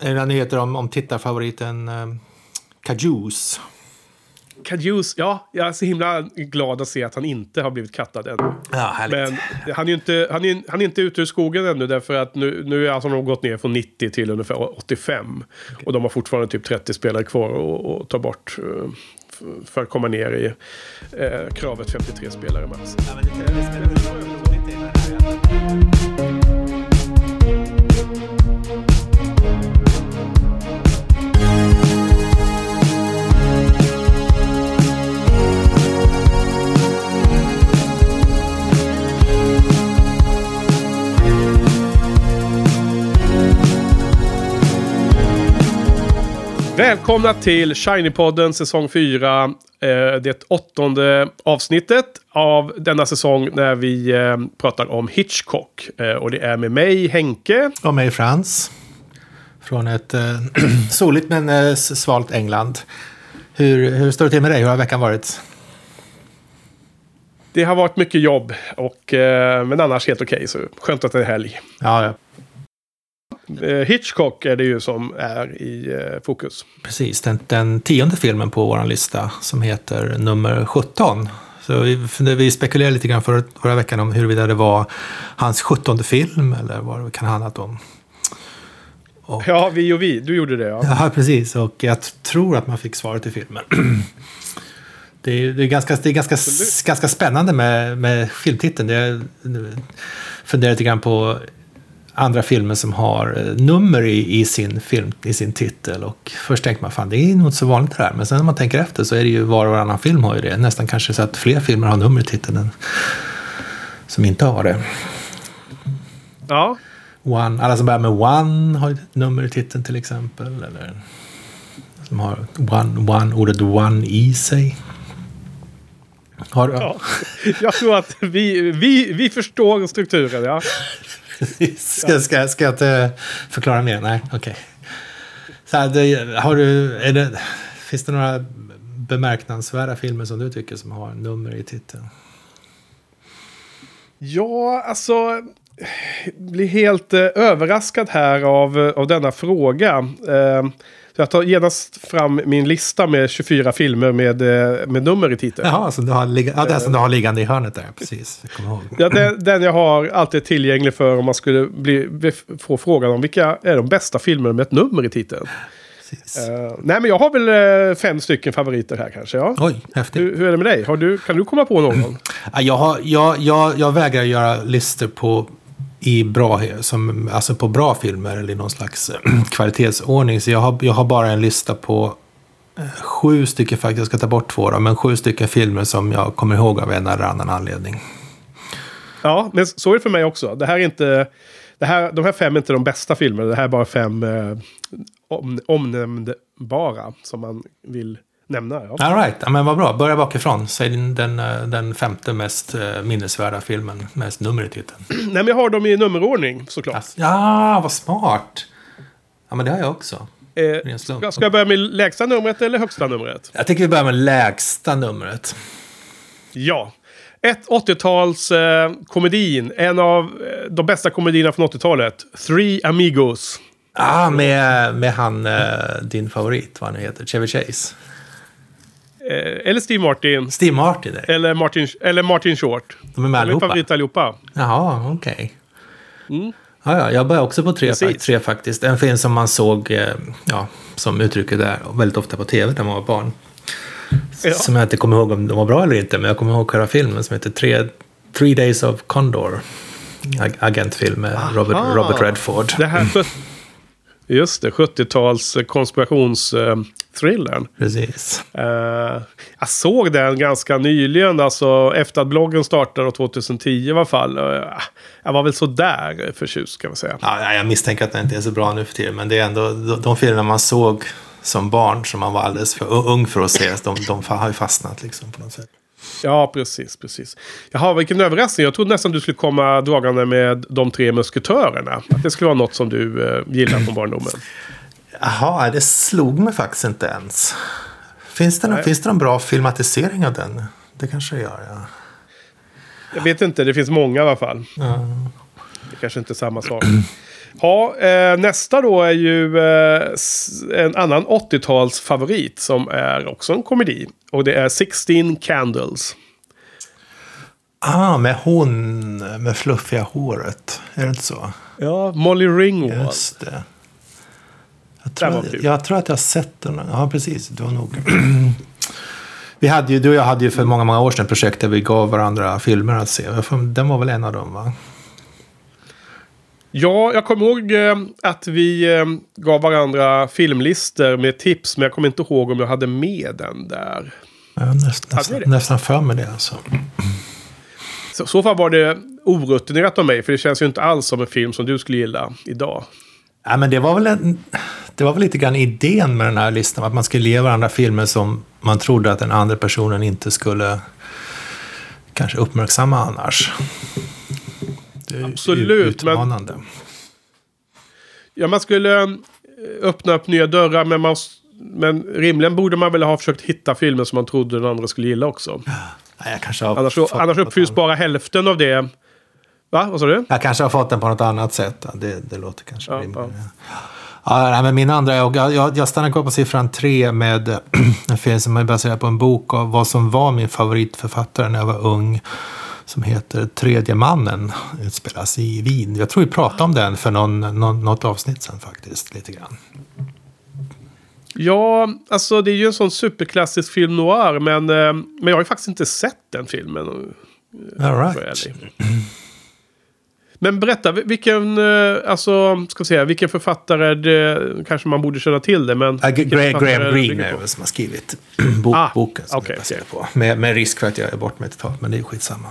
Är några nyheter om, om tittarfavoriten eh, Cajuice? Kajus, ja, jag är så himla glad att se att han inte har blivit kattad ännu. Ja, härligt. Men han är ju inte, han är, han är inte ute ur skogen ännu därför att nu, nu är alltså de gått ner från 90 till ungefär 85. Och de har fortfarande typ 30 spelare kvar att- ta bort eh, för att komma ner i eh, kravet 53 spelare max. Välkomna till Shiny-podden säsong 4. Eh, det åttonde avsnittet av denna säsong när vi eh, pratar om Hitchcock. Eh, och det är med mig, Henke. Och mig Frans. Från ett soligt men svalt England. Hur, hur står det till med dig? Hur har veckan varit? Det har varit mycket jobb, och, men annars helt okej. så skönt att det är helg. Ja, ja, Hitchcock är det ju som är i eh, fokus. precis. Den, den tionde filmen på vår lista som heter nummer 17. Så vi, vi spekulerade lite grann förra, förra veckan om huruvida det var hans 17 film eller vad det kan ha handlat om. Ja, vi och vi. Du gjorde det, ja. Ja, precis. Och jag tror att man fick svaret i filmen. Det är, det är, ganska, det är ganska, ganska spännande med, med filmtiteln. Är, funderar lite grann på andra filmer som har eh, nummer i, i, sin film, i sin titel. Och först tänker man, fan det är nog inte så vanligt det här. Men sen när man tänker efter så är det ju var och varannan film har ju det. Nästan kanske så att fler filmer har nummer i titeln än som inte har det. ja. One, alla som börjar med One har ett nummer i titeln till exempel. Eller som har one, one, ordet One i sig. Har, ja. Jag tror att vi, vi, vi förstår strukturen, ja. ska, ska, ska jag inte förklara mer? Nej, okej. Så här, det, har du, är det, finns det några bemärkningsvärda filmer som du tycker som har nummer i titeln? Ja, alltså... jag Blir helt eh, överraskad här av, eh, av denna fråga. Eh, så jag tar genast fram min lista med 24 filmer med, eh, med nummer i titeln. Jaha, som du har, ligga, ja, är som du har liggande i hörnet där. Precis, kommer ihåg. Ja, den, den jag har alltid tillgänglig för om man skulle bli, få frågan om vilka är de bästa filmerna med ett nummer i titeln. Eh, nej, men jag har väl eh, fem stycken favoriter här kanske. Ja. Oj, häftigt. Hur, hur är det med dig? Du, kan du komma på någon? Ja, Jag, har, jag, jag, jag vägrar göra listor på, i bra, som, alltså på bra filmer eller i någon slags eh, kvalitetsordning. Så jag har, jag har bara en lista på eh, sju stycken faktiskt, jag ska ta bort två då, men sju stycken filmer som jag kommer ihåg av en eller annan anledning. Ja, men så är det för mig också. Det här är inte... Det här, de här fem är inte de bästa filmerna. Det här är bara fem eh, om, omnämnbara som man vill nämna. Ja. All right, ja, men vad bra. Börja bakifrån. Säg den, den, eh, den femte mest eh, minnesvärda filmen, mest nummer i titeln. Nej, men jag har dem i nummerordning såklart. Ja, vad smart! Ja, men det har jag också. Eh, ska, ska jag börja med lägsta numret eller högsta numret? Jag tycker vi börjar med lägsta numret. Ja. Ett 80-tals eh, komedin. En av eh, de bästa komedierna från 80-talet. Three Amigos. Ja, med, med han, eh, din favorit, vad han heter, Chevy Chase. Eh, eller Steve Martin. Steve Martin, där. Eller Martin, eller Martin Short. de är med De är allihopa. favoriter allihopa. Jaha, okej. Mm. Ja, ja, jag börjar också på tre, Precis. fa- tre faktiskt. En film som man såg, eh, ja, som uttrycket där, väldigt ofta på tv när man var barn. Ja. Som jag inte kommer ihåg om de var bra eller inte, men jag kommer ihåg själva filmen som heter Tre, Three Days of Condor. Ag- Agentfilm med Robert. Robert Redford. Det här... Just det, 70-tals konspirationsthrillern. Precis. Eh, jag såg den ganska nyligen, alltså efter att bloggen startade och 2010 i alla fall. Uh, jag var väl sådär förtjust kan man säga. Ja, jag misstänker att den inte är så bra nu för tiden, men det är ändå de, de filmerna man såg som barn som man var alldeles för ung för att se, de, de har ju fastnat liksom på något sätt. Ja, precis, precis. Jaha, vilken överraskning. Jag trodde nästan du skulle komma dragande med de tre musketörerna. Att det skulle vara något som du uh, gillar från barndomen. Jaha, det slog mig faktiskt inte ens. Finns det, någon, Nej. finns det någon bra filmatisering av den? Det kanske det gör, ja. Jag vet inte, det finns många i alla fall. ja. Det kanske inte är samma sak. Ja, eh, nästa då är ju eh, en annan 80-talsfavorit som är också en komedi. Och det är 16 Candles. Ah, med hon med fluffiga håret. Är det inte så? Ja, Molly Ringwald. Just det. Jag tror, att, jag tror att jag har sett den. Ja, precis. Det var nog... vi hade ju, du och jag hade ju för många, många år sedan ett projekt där vi gav varandra filmer att se. Den var väl en av dem, va? Ja, jag kommer ihåg eh, att vi eh, gav varandra filmlister med tips. Men jag kommer inte ihåg om jag hade med den där. Har näst, nästan, nästan för mig det alltså. Så, så fall var det orutinerat av mig. För det känns ju inte alls som en film som du skulle gilla idag. Ja, men det var väl en, det var väl lite grann idén med den här listan. Att man skulle ge varandra filmer som man trodde att den andra personen inte skulle kanske uppmärksamma annars. Absolut, men- utmanande. Ja, man skulle eh, öppna upp nya dörrar. Men, man, men rimligen borde man väl ha försökt hitta filmer som man trodde den andra skulle gilla också. Jag kanske Annars, annars uppfylls annat. bara hälften av det. Va? Vad sa du? Jag kanske har fått den på något annat sätt. Det, det låter kanske Ja, rimligare. Ja. nej, men min andra, jag, jag, jag stannar kvar på siffran tre med en film som är baserad på en bok av vad som var min favoritförfattare när jag var ung. Som heter Tredje mannen, utspelas i Wien. Jag tror vi pratade om den för någon, någon, något avsnitt sen faktiskt, lite grann. Ja, alltså det är ju en sån superklassisk film noir. Men, eh, men jag har ju faktiskt inte sett den filmen. All right. Men berätta, vilken, eh, alltså, ska säga, vilken författare det, kanske man borde känna till det, men... Ja, vilken Graham, Greene är det som har skrivit bok, Ah, boken som jag baserar på. Med, med risk för att jag är bort mig totalt, men det är skitsamma.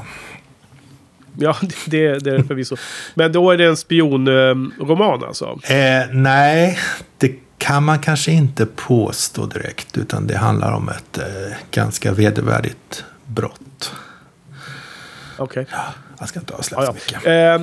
Ja, det, det är det förvisso. Men då är det en spionroman alltså? Eh, nej, det kan man kanske inte påstå direkt. Utan det handlar om ett eh, ganska vedervärdigt brott. Okej. Jag ska inte avslöja Ja, så mycket. ja. Eh,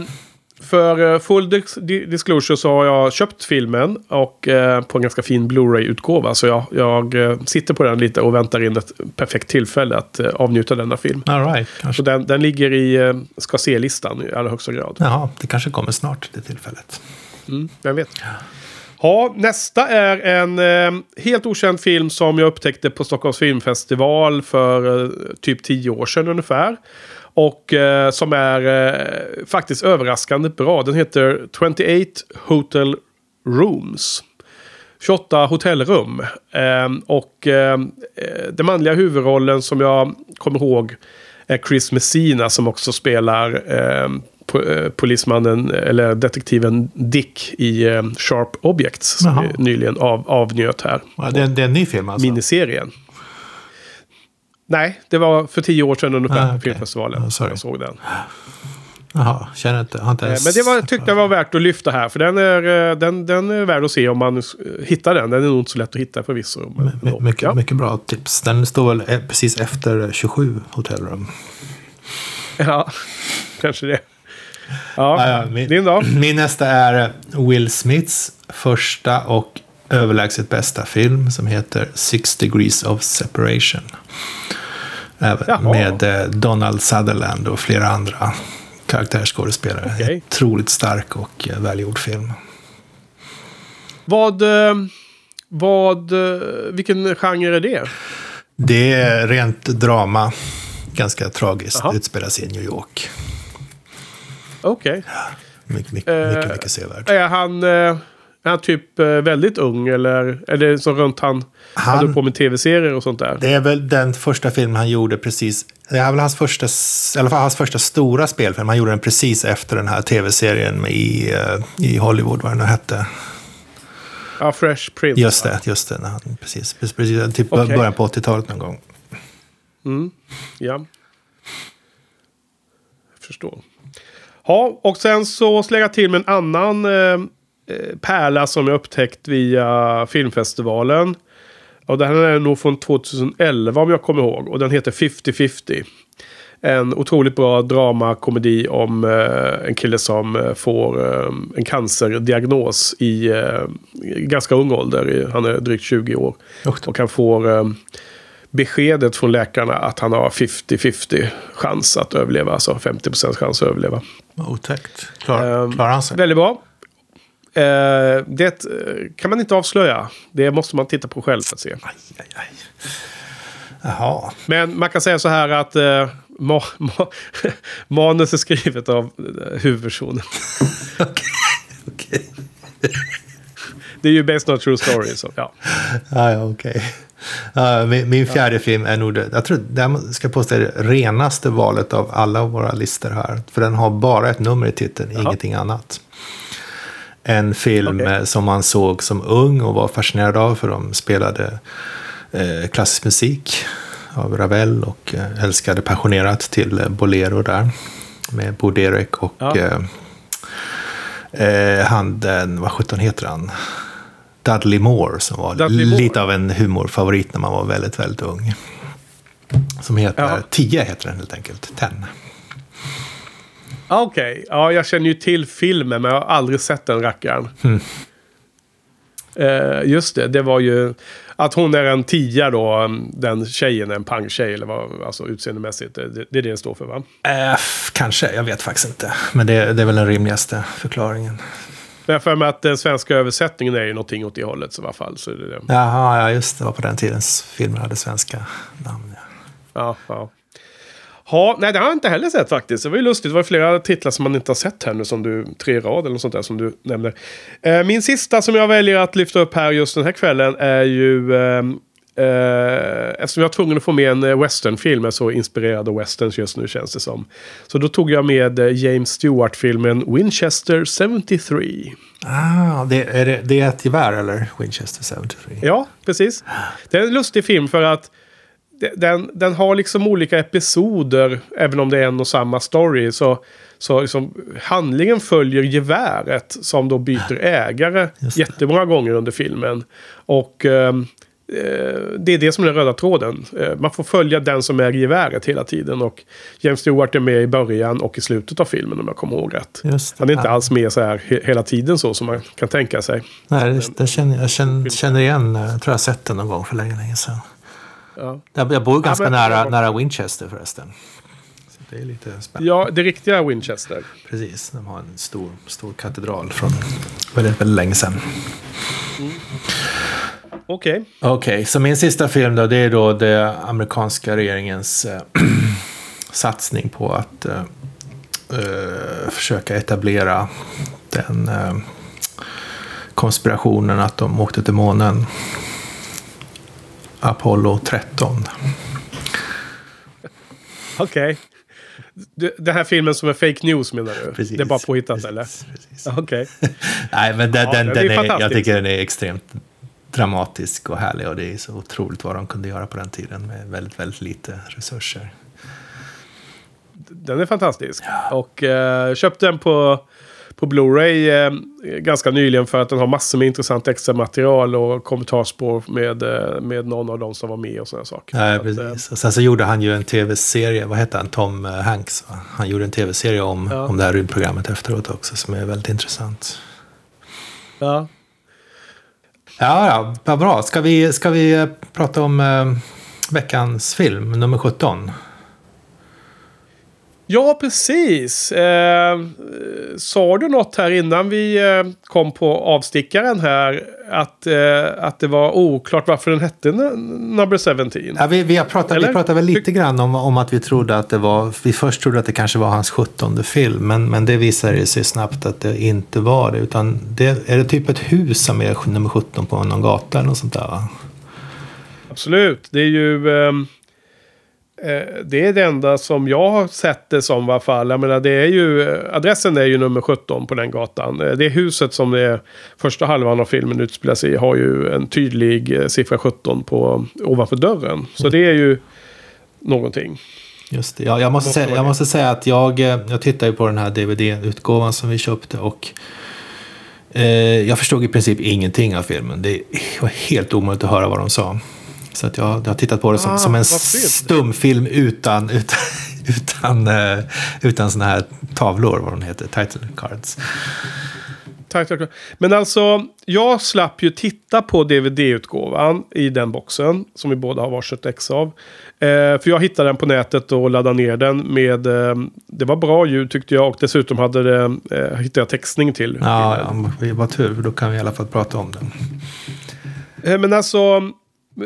för full dis- di- disclosure så har jag köpt filmen och eh, på en ganska fin Blu-ray-utgåva. Så jag, jag eh, sitter på den lite och väntar in ett perfekt tillfälle att eh, avnjuta denna film. All right, Så kanske. den, den ligger i eh, ska se-listan i allra högsta grad. Jaha, det kanske kommer snart, det tillfället. Mm, vem vet. Ja, nästa är en eh, helt okänd film som jag upptäckte på Stockholms filmfestival för eh, typ tio år sedan ungefär. Och eh, som är eh, faktiskt överraskande bra. Den heter 28 Hotel Rooms. 28 hotellrum. Eh, och eh, den manliga huvudrollen som jag kommer ihåg är Chris Messina som också spelar eh, po- eh, polismannen eller detektiven Dick i eh, Sharp Objects som vi nyligen av, avnjöt här. Ja, det, är- det är en ny film alltså? Miniserien. Nej, det var för tio år sedan ungefär Ah, på okej. filmfestivalen. Ah, sorry. jag såg den. Jaha, känner inte, inte Eh, ens Men det var, tyckte jag var värt att lyfta här. För den är, eh, den, den är värd att se om man hittar den. Den är nog inte så lätt att hitta förvisso. Men, My, mycket, ja. mycket bra tips. Den står väl eh, precis efter 27 hotellrum. ja, kanske det. Ja, Ja, ja, min- din då? Min nästa är Will Smiths första och överlägset bästa film som heter Six Degrees of Separation. Med eh, Donald Sutherland och flera andra karaktärsskådespelare. Okej. Otroligt stark och eh, välgjord film. Vad, eh, vad, vilken genre är det? Det är rent drama. Ganska tragiskt. Jaha. Utspelar sig i New York. Okej. Mycket, mycket, Eh, mycket, mycket sevärd. Är han, är han typ väldigt ung eller är det så runt han, han håller på med tv-serier och sånt där? Det är väl den första filmen han gjorde precis. Det är väl hans första, i alla fall hans första stora spelfilm. Han gjorde den precis efter den här tv-serien i, eh, i Hollywood, vad den nu hette. Ja, Fresh Prince. Just det, just det. Han, precis, precis, typ Okej. början på 80-talet någon gång. Mm. Ja. Jag förstår. Ja, och sen så slänger jag till med en annan eh, eh, pärla som jag upptäckt via filmfestivalen. Och den här är nog från 2011 om jag kommer ihåg. Och den heter 50-50. En otroligt bra dramakomedi om eh, en kille som eh, får eh, en cancerdiagnos i eh, ganska ung ålder. Han är drygt 20 år. Och han får eh, beskedet från läkarna att han har 50-50 chans att överleva. Alltså 50% chans att överleva. Otäckt. Klar, Ehm, klarar han sig? Väldigt bra. Eh, det eh, kan man inte avslöja. Det måste man titta på själv för att se. Aj, aj, aj. Jaha. Men man kan säga så här att eh, ma ma manus är skrivet av eh, huvudpersonen. Okej. Okej. Det är ju based on true story. Så, ja. Ja, ja, okej. Ja, min, min fjärde film är nog det. Jag tror här ska påstå det renaste valet av alla våra listor här. För den har bara ett nummer i titeln, Jaha. ingenting annat. En film eh, som man såg som ung och var fascinerad av för de spelade eh, klassisk musik av Ravel och eh, älskade passionerat till Bolero där. Med Bo Derek och Ja. eh, eh, han den, vad sjutton heter han? Dudley Moore som var Dudley Moore. lite av en humorfavorit när man var väldigt, väldigt ung. Som heter, Jaha. 10 heter den helt enkelt, 10. Okej, ja jag känner ju till filmen men jag har aldrig sett den rackaren. Mm. Eh, just det, det var ju att hon är en tia då, um, den tjejen är en pangtjej eller vad, alltså utseendemässigt. Det, det är det det står för va? F- kanske, jag vet faktiskt inte. Men det, det är väl den rimligaste förklaringen. Men jag för mig att den svenska översättningen är ju någonting åt det hållet så i alla fall. Så det det. Jaha, ja just det. var på den tiden filmer hade svenska namn. Ja. Ja, ja. Ja, nej det har jag inte heller sett faktiskt. Det var ju lustigt. Det var flera titlar som man inte har sett här nu. Som du, tre rad eller något sånt där som du nämner. Eh, min sista som jag väljer att lyfta upp här just den här kvällen är ju... Eh, eh, eftersom jag var tvungen att få med en eh, westernfilm. Jag är så inspirerad av westerns just nu känns det som. Så då tog jag med eh, James Stewart-filmen Winchester 73. Ah, det, är det, det är ett gevär eller? Winchester 73. Ja, precis. Det är en lustig film för att den, den har liksom olika episoder, även om det är en och samma story. Så, så liksom, handlingen följer geväret som då byter ägare jättemånga gånger under filmen. Och ehm, eh, det är det som är den röda tråden. Eh, man får följa den som äger geväret hela tiden. Och James Stewart är med i början och i slutet av filmen om jag kommer ihåg rätt. Han är inte alls med så här he- hela tiden så som man kan tänka sig. Nej, det, det känner, jag känner, känner igen. eh, Jag tror jag har sett den någon gång för länge, länge sedan. Ja. Jag, bor ganska men- nära, nära Winchester förresten. Så det är lite spännande. ja, det riktiga Winchester. Precis, de har en stor, stor katedral från väldigt, väldigt länge sedan. Okej. Okej, så min sista film då, det är då det amerikanska regeringens eh, satsning på att eh, försöka etablera den konspirationen att de åkte till månen. Apollo 13. Okej. Du- Den här filmen som är fake news menar du? Precis, Det är bara påhittat precis, eller? Precis. Okej. Nej, men den, Ja, den, den är är, jag tycker den är extremt dramatisk och härlig. Och det är så otroligt vad de kunde göra på den tiden med väldigt, väldigt lite resurser. Den är fantastisk. Och eh, köpte den på, på Blu-ray eh, ganska nyligen för att den har massor med intressant extra material och kommentarspår med, eh, med någon av dem som var med och sådana saker. Nej, Så att, eh, precis. Sen så gjorde han ju en tv-serie, vad hette han, Tom eh, Hanks. Va? Han gjorde en tv-serie om, Ja. om det här rymdprogrammet efteråt också, som är väldigt intressant. ja. Ja, ja, bra. Ska vi, ska vi eh, prata om eh, veckans film, nummer 17? Ja, precis. Eh, sa du något här innan vi eh, kom på avstickaren här? Att, eh, att det var oklart varför den hette Number 17? Ja, vi, vi, har pratat, vi pratade väl lite grann om, om att vi trodde att det var, vi först trodde att det kanske var hans 17 film, men, men det visade sig snabbt att det inte var det, utan det, är det typ ett hus som är nummer 17 på någon gata eller något sånt där va? Absolut. Det är ju... eh, Eh, det är det enda som jag har sett det som i alla fall. Jag menar, det är ju, eh, adressen är ju nummer 17 på den gatan. Eh, det huset som det första halvan av filmen utspelar sig i har ju en tydlig siffra 17 på, ovanför dörren. Så det är ju någonting. Just det. Ja, jag, måste säga, jag måste säga att jag, jag tittade ju på den här DVD-utgåvan som vi köpte och eh, jag förstod i princip ingenting av filmen. Det var helt omöjligt att höra vad de sa. Så att jag, jag har tittat på det som, Ah, som en stumfilm utan, utan, utan, eh, utan såna här tavlor, vad de heter, title cards. tack, tack. Men alltså, jag slapp ju titta på DVD-utgåvan i den boxen. Som vi båda har varsitt ex av. Eh, för jag hittade den på nätet och laddade ner den med... Eh, det var bra ljud tyckte jag och dessutom hade det, eh, hittade jag textning till. Ja, ja vad tur. Då kan vi i alla fall prata om den. Eh, men alltså...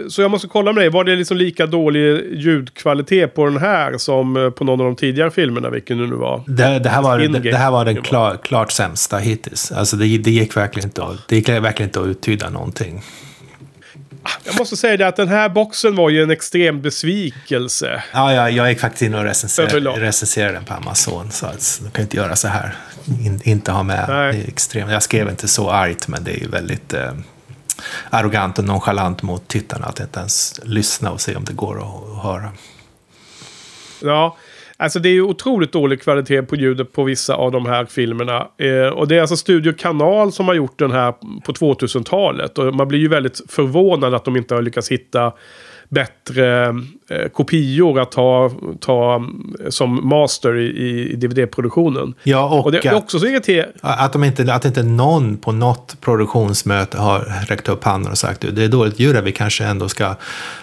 Så jag måste kolla med dig, var det liksom lika dålig ljudkvalitet på den här som eh, på någon av de tidigare filmerna, vilken det nu var? Det, det här, var, det, det, här var den klar, klart sämsta hittills. Alltså det, det, gick verkligen inte att, det gick verkligen inte att uttyda någonting. Jag måste säga det att den här boxen var ju en extrem besvikelse. Ja, ja jag gick faktiskt in och recenserade, recenserade den på Amazon. Så att, de kan inte göra så här. In, inte ha med. Nej. Det är extremt. Jag skrev inte så argt, men det är ju väldigt... Eh, arrogant och nonchalant mot tittarna att inte ens lyssna och se om det går att höra. Ja, alltså det är ju otroligt dålig kvalitet på ljudet på vissa av de här filmerna. Eh, och det är alltså Studio Kanal som har gjort den här på 2000-talet. Och man blir ju väldigt förvånad att de inte har lyckats hitta bättre eh, kopior att ta, ta eh, som master i, i DVD-produktionen. Ja, och, och det, är också så irriterande. Att, de inte, att inte någon på något produktionsmöte har räckt upp handen och sagt att det är dåligt ljud, vi kanske ändå ska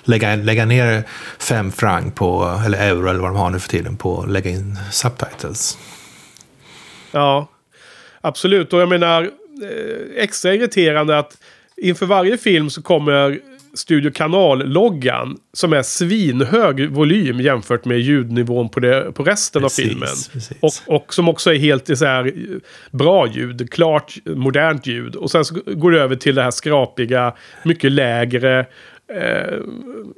lägga, lägga ner fem franc på, eller euro eller vad de har nu för tiden, på att lägga in subtitles. Ja, absolut. Och jag menar, eh, extra irriterande att inför varje film så kommer Studio Kanal-loggan som är svinhög volym jämfört med ljudnivån på, det, på resten precis, av filmen. Och, och, som också är helt så här, bra ljud, klart modernt ljud. Och sen så går det över till det här skrapiga, mycket lägre, eh,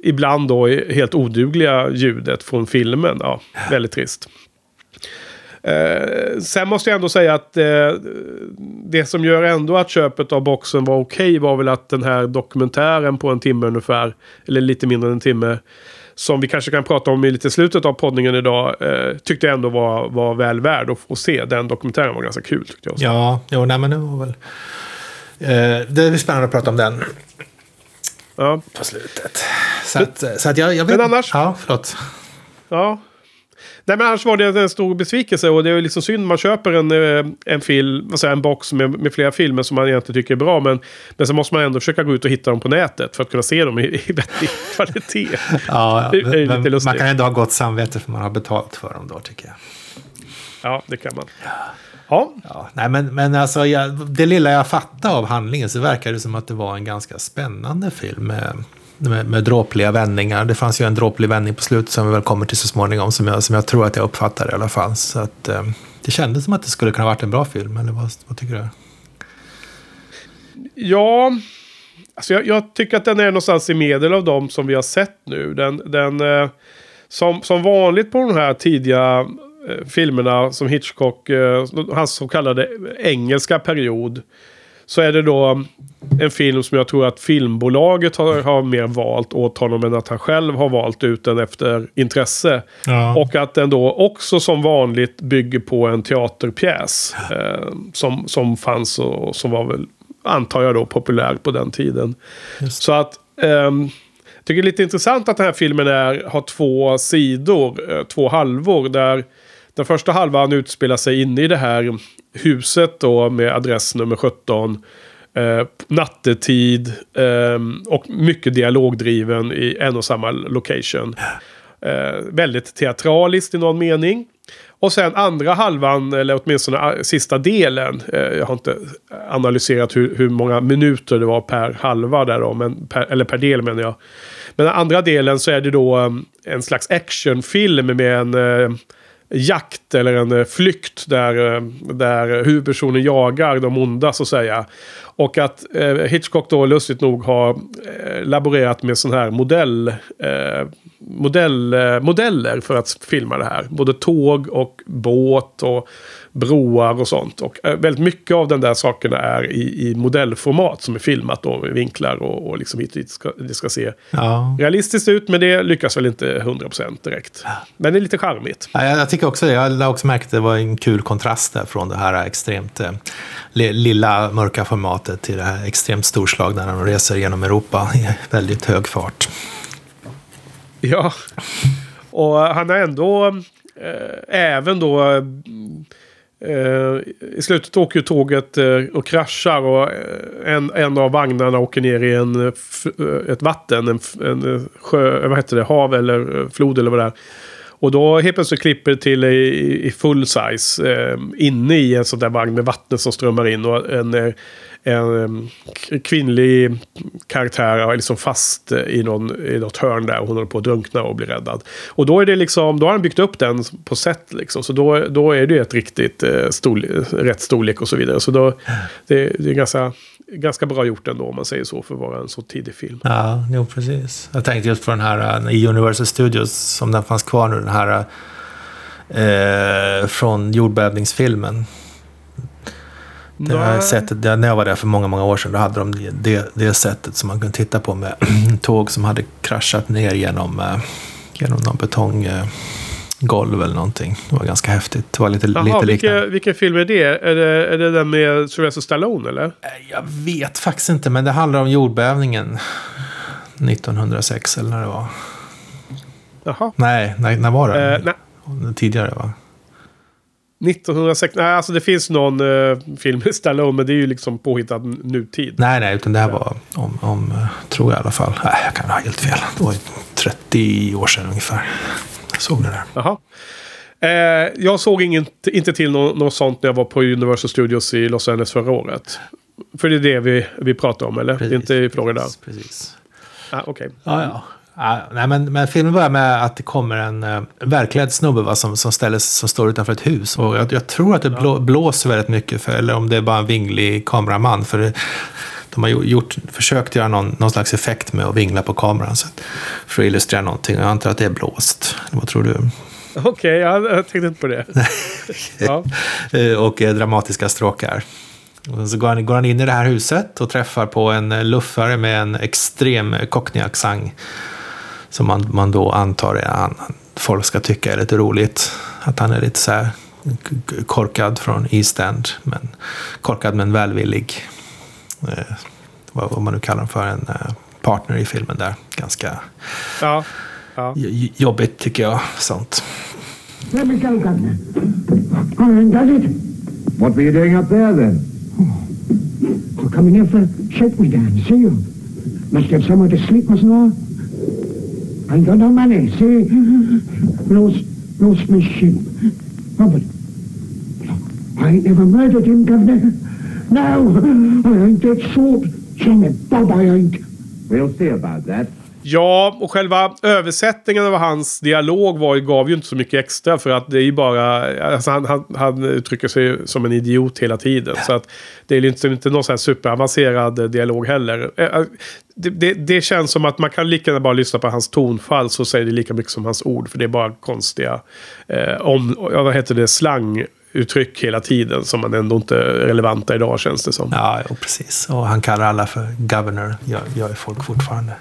ibland då helt odugliga ljudet från filmen. Ja, väldigt trist. Eh, sen måste jag ändå säga att eh, det som gör ändå att köpet av boxen var okej okay var väl att den här dokumentären på en timme ungefär, eller lite mindre än en timme, som vi kanske kan prata om i lite slutet av poddningen idag, eh, tyckte jag ändå var, var väl värd att få se. Den dokumentären var ganska kul tyckte jag. Också. Ja, jo, nej, men det var väl... Eh, det är spännande att prata om den. Ja. På slutet. Så att, så att jag, jag vet... Men annars? Ja, förlåt. Ja, Nej men annars var det en stor besvikelse och det är liksom synd man köper en, eh, en, film, alltså en box med, med flera filmer som man egentligen tycker är bra. Men, men så måste man ändå försöka gå ut och hitta dem på nätet för att kunna se dem i, i vettig kvalitet. ja, det är lite man kan ändå ha gott samvete för man har betalt för dem då tycker jag. Ja, det kan man. Ja. ja nej, men, men alltså, jag, det lilla jag fattade av handlingen så verkar det som att det var en ganska spännande film. Med, med, dråpliga vändningar. Det fanns ju en dråplig vändning på slutet som vi väl kommer till så småningom, som jag, som jag tror att jag uppfattar i alla fall. Så att, eh, det kändes som att det skulle kunna varit en bra film, eller vad, vad tycker du? Ja, alltså jag, jag, tycker att den är någonstans i medel av de som vi har sett nu. Den, den, eh, som, som vanligt på de här tidiga eh, filmerna som Hitchcock, eh, hans så kallade engelska period, så är det då en film som jag tror att filmbolaget har, har mer valt åt honom än att han själv har valt ut den efter intresse. Ja. Och att den då också som vanligt bygger på en teaterpjäs. Eh, som, som fanns och som var väl, antar jag då, populär på den tiden. Just. Så att... Um, jag tycker det är lite intressant att den här filmen är, har två sidor, eh, två halvor. Där den första halvan utspelar sig inne i det här huset då med adress nummer 17. Eh, nattetid eh, och mycket dialogdriven i en och samma location. Eh, väldigt teatraliskt i någon mening. Och sen andra halvan, eller åtminstone eh, sista delen. Eh, jag har inte analyserat hur, hur, många minuter det var per halva där då, men per, eller per del menar jag. Men den andra delen så är det då ehm, en slags actionfilm med en eh, jakt eller en eh, flykt där, eh, där huvudpersonen jagar de onda så att säga. Och att eh, Hitchcock då lustigt nog har eh, laborerat med sån här modell, eh, modell, eh, modeller för att filma det här. Både tåg och båt och broar och sånt. Och väldigt mycket av den där sakerna är i, i modellformat som är filmat då med vinklar och, och liksom hit, hit ska, det ska se ja. realistiskt ut. Men det lyckas väl inte 100% direkt. Men det är lite charmigt. Ja, jag, jag tycker också det. Jag har också märkt att det var en kul kontrast där från det här extremt eh, lilla mörka formatet till det här extremt storslagna när de reser genom Europa i väldigt hög fart. Ja, och han har ändå äh, även då äh, I slutet åker ju tåget äh, och kraschar och en, en av vagnarna åker ner i en, ett vatten, en, en sjö, vad heter det, hav eller flod eller vad det är. Och då helt plötsligt klipper det till i, i full size eh, inne i en sån där vagn med vatten som strömmar in och en, eh, en mm, kvinnlig karaktär är liksom fast eh, i, någon, i något hörn där och hon håller på att drunkna och blir räddad. Och då är det liksom, då har han byggt upp den på sätt liksom. Så då, då är det ju ett riktigt eh, storle, rätt storlek och så vidare. Så då, det, det är ganska, ganska bra gjort ändå om man säger så för att vara en så tidig film. Ja, jo precis. Jag tänkte just på den här eh, i Universal Studios, om den fanns kvar nu, den här eh, från jordbävningsfilmen. Det här Nej. sättet, när jag var där för många, många år sedan, då hade de det, det, sättet som man kunde titta på med tåg som hade kraschat ner genom, eh, genom någon betonggolv eller någonting. Det var ganska häftigt. Det var lite, Jaha, lite liknande. vilken, film är det? Är det, är det den med Sylvester Stallone eller? Eh, Jag vet faktiskt inte, men det handlar om jordbävningen 1906 eller när det var. Jaha. Nej, när, när var det? Eh, nej, Tidigare va? 1906. Nej, alltså det finns någon eh, film med Stallone, men det är ju liksom påhittad nutid. Nej, nej, utan det här var om, om eh, tror jag i alla fall. Nej, jag kan ha helt fel. Det var ju 30 år sedan ungefär. Jag såg det där. Eh, jag såg inget, inte till något, något sånt när jag var på Universal Studios i Los Angeles förra året. För det är det vi, vi pratar om, eller? Det är inte i Florida? Precis. Ah, Okej. Ja, ja. Ja, nej, men, men filmen börjar med att det kommer en uh, verklighet snubbe va, som, som, ställer, som står utanför ett hus. Och jag, jag tror att det blå, blåser väldigt mycket, för, eller om det är bara en vinglig kameraman. För det, de har gjort, försökt göra någon, någon slags effekt med att vingla på kameran så att, för att illustrera någonting. Jag antar att det är blåst. Vad tror du? Okej, jag, jag tänkte inte på det. ja. Eh, och eh, dramatiska stråkar. Och så går han, går han in i det här huset och träffar på en eh, luffare med en extrem cockney-accent. Som man, man då antar är han, folk ska tycka är lite roligt. Att han är lite så här korkad från East End. Men korkad men välvillig. Eh, vad, vad man nu kallar för en eh, partner i filmen där. Ganska ja. ja. jobbigt tycker jag. Sånt. Let me go, Governor. I ain't done it. What were you doing up there then? I'm coming here for shake me down, see you. Must get somewhere to sleep, mustn't I? I ain't got no money, see? Lost, lost my ship. Oh, but I ain't never murdered him, Governor. No, I ain't that sort. Some Bob I ain't. We'll see about that. Ja, och själva översättningen av hans dialog var, gav ju inte så mycket extra. För att det är ju bara... Alltså han, han, han uttrycker sig som en idiot hela tiden. Så att det är ju inte, inte någon sån här superavancerad eh, dialog heller. Eh, Det, det, det känns som att man kan lika gärna bara lyssna på hans tonfall så säger det lika mycket som hans ord. För det är bara konstiga, eh, om, ja, vad heter det, slanguttryck hela tiden. Som man ändå inte är relevanta idag känns det som. Ja, jo, precis. Och han kallar alla för governor. Gör, ju folk fortfarande.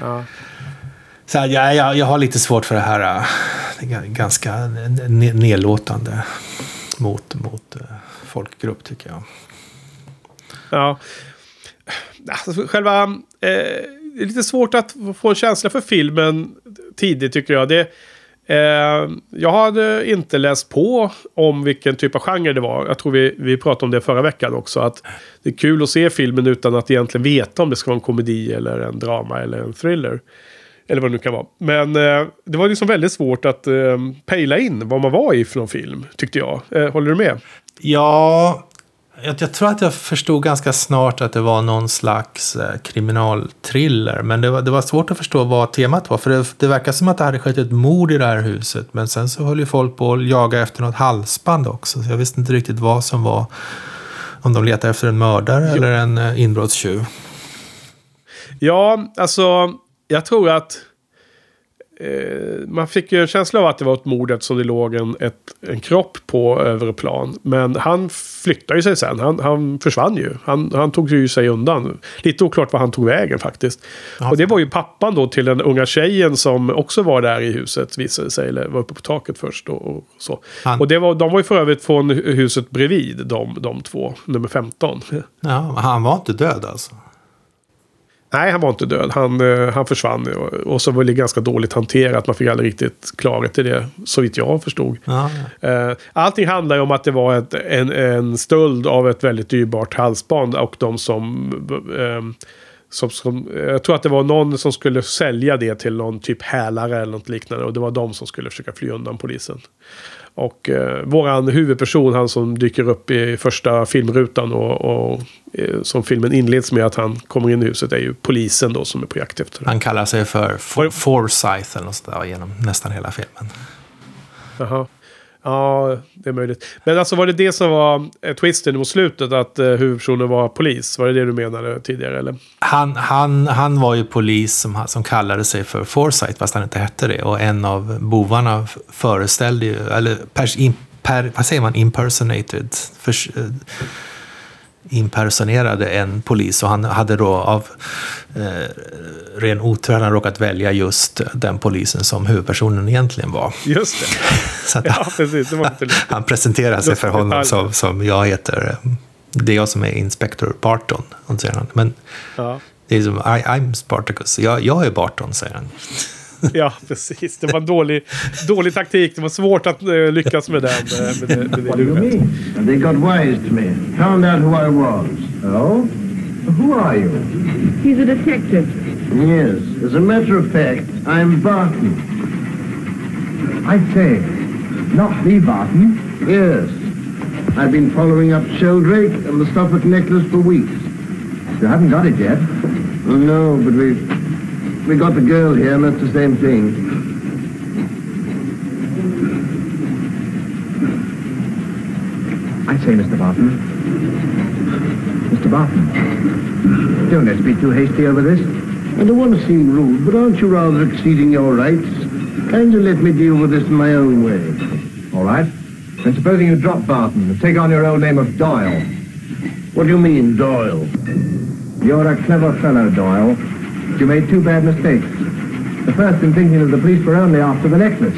Ja. Så här, jag, jag, jag har lite svårt för det här. äh, ganska ne- nedlåtande mot, mot äh, folkgrupp tycker jag. Ja. Alltså, själva... Eh, det är lite svårt att få en känsla för filmen tidigt tycker jag. Det, eh, jag hade inte läst på om vilken typ av genre det var. Jag tror vi, vi pratade om det förra veckan också. Att det är kul att se filmen utan att egentligen veta om det ska vara en komedi eller en drama eller en thriller. Eller vad det nu kan vara. Men eh, det var liksom väldigt svårt att eh, pejla in vad man var i för någon film, tyckte jag. Eh, håller du med? Ja, jag, jag tror att jag förstod ganska snart att det var någon slags eh, kriminalthriller. Men det var, det var svårt att förstå vad temat var. För det, det verkar som att det hade skett ett mord i det här huset. Men sen så höll ju folk på att jaga efter något halsband också. Så jag visste inte riktigt vad som var. Om de letade efter en mördare eller en eh, inbrottstjuv. Ja, alltså jag tror att eh, man fick ju en känsla av att det var ett mord eftersom det låg en, ett, en kropp på övre plan. Men han flyttade sig sen. Han, han försvann ju. Han, han tog ju sig undan. Lite oklart var han tog vägen faktiskt. Ja. Och det var ju pappan då till den unga tjejen som också var där i huset visade sig. Eller var uppe på taket först och, och så. Han- Och det var, de var ju för övrigt från huset bredvid, de, de två. Nummer 15. Ja, han var inte död alltså. Nej, han var inte död. Han, eh, han försvann och, och så var det ganska dåligt hanterat. Man fick aldrig riktigt klarhet i det, så vitt jag förstod. Ja, Eh, Allting handlar ju om att det var ett, en, en stöld av ett väldigt dyrbart halsband och de som, eh, som, som... Jag tror att det var någon som skulle sälja det till någon typ hälare eller något liknande. Och det var de som skulle försöka fly undan polisen. Och eh, våran huvudperson, han som dyker upp i första filmrutan och, och eh, som filmen inleds med att han kommer in i huset är ju polisen då som är på jakt efter. Han kallar sig för For det- Forsyth eller något sånt där genom nästan hela filmen. Jaha. Ja, det är möjligt. Men alltså var det det som var eh, twisten mot slutet? Att eh, huvudpersonen var polis? Var det det du menade tidigare? Eller? Han, han, han var ju polis som, som kallade sig för Foresight, fast han inte hette det. Och en av bovarna föreställde ju, eller pers, in, per, vad säger man, impersonated, För, eh, impersonerade en polis. Och han hade då av eh, ren otur hade han råkat välja just den polisen som huvudpersonen egentligen var. Just det. Så Ja, precis. Det var inte han presenterar sig för honom som, som jag heter. Det är jag som är inspektor Barton, säger han. Men Ja. det är som, I, I'm Spartacus. Jag, jag är Barton, säger han. ja, precis. Det var en dålig, dålig taktik. Det var svårt att eh, lyckas med den. eh, med det, med det What do you luret. mean? And they got wise to me. Found out who I was. Oh? Who are you? He's a detective. Yes, as a matter of fact, I'm Barton. I say, not the Barton. Yes. I've been following up Sheldrake and the Suffolk necklace for weeks. You haven't got it yet. No, but we we got the girl here, and that's the same thing. I say, Mr. Barton. Mr. Barton. Don't let's be too hasty over this. I don't want to seem rude, but aren't you rather exceeding your rights? Kindly let me deal with this in my own way. All right. Then supposing you drop Barton and take on your old name of Doyle. What do you mean, Doyle? You're a clever fellow, Doyle. You made two bad mistakes. The first in thinking that the police were only after the necklace.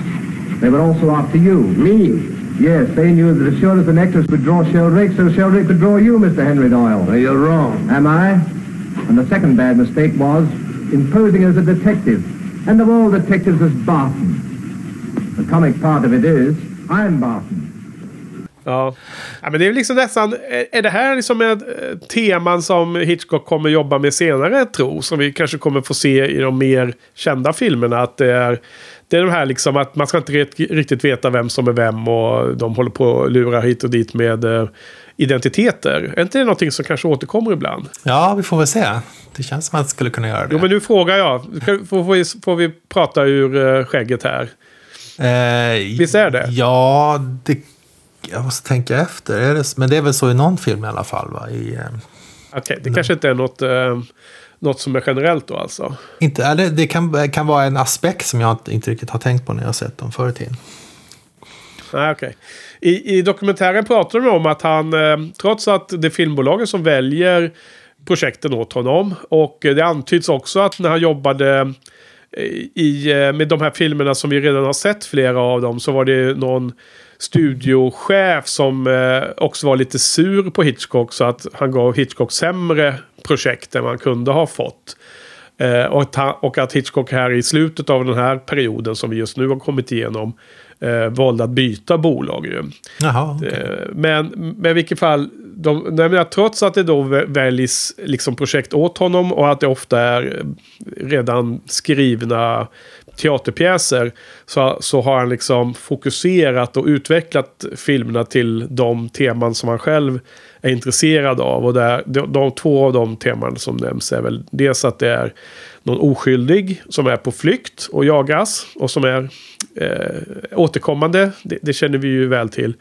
They were also after you. Me? Yes, they knew that as sure as the necklace would draw Sheldrake, so Sheldrake could draw you, Mr. Henry Doyle. You're wrong. Am I? And the second bad mistake was in posing as a detective. And of all detectives as Barton. The comic part of it is, I'm Barton. Ja. ja, men det är liksom nästan... Är, är det här liksom ett eh, teman som Hitchcock kommer jobba med senare, tro? Som vi kanske kommer få se i de mer kända filmerna. Att det är, det är de här liksom att man ska inte riktigt veta vem som är vem och de håller på att lura hit och dit med eh, identiteter. Är inte det någonting som kanske återkommer ibland? Ja, vi får väl se. Det känns som att man skulle kunna göra det. Jo, men nu frågar jag. Får, får, vi, får vi prata ur eh, skägget här? Eh, Visst är det? Ja, det, jag måste tänka efter. Är det, men det är väl så i någon film i alla fall? Va? I, eh, Okej, det kanske inte är något, eh, något som är generellt då alltså. inte, eller det kan, kan vara en aspekt som jag inte, riktigt har tänkt på när jag har sett dem förr i tiden. Nej, okej. I, I dokumentären pratar de om att han, eh, trots att det är filmbolagen som väljer projekten åt honom. Och det antyds också att när han jobbade eh, i, eh, med de här filmerna som vi redan har sett flera av dem så var det någon studiochef som eh, också var lite sur på Hitchcock så att han gav Hitchcock sämre projekt än man kunde ha fått. Eh, och, att han, och att Hitchcock här i slutet av den här perioden som vi just nu har kommit igenom eh, valde att byta bolag. Ju. Jaha, okej. Eh, Men, men i vilket fall, de, nej, men att trots att det då vä- väljs liksom projekt åt honom och att det ofta är redan skrivna teaterpjäser så, så har han liksom fokuserat och utvecklat filmerna till de teman som han själv är intresserad av. Och där, de, de två av de teman som nämns är väl dels att det är någon oskyldig som är på flykt och jagas och som är eh, återkommande. Det, det känner vi ju väl till.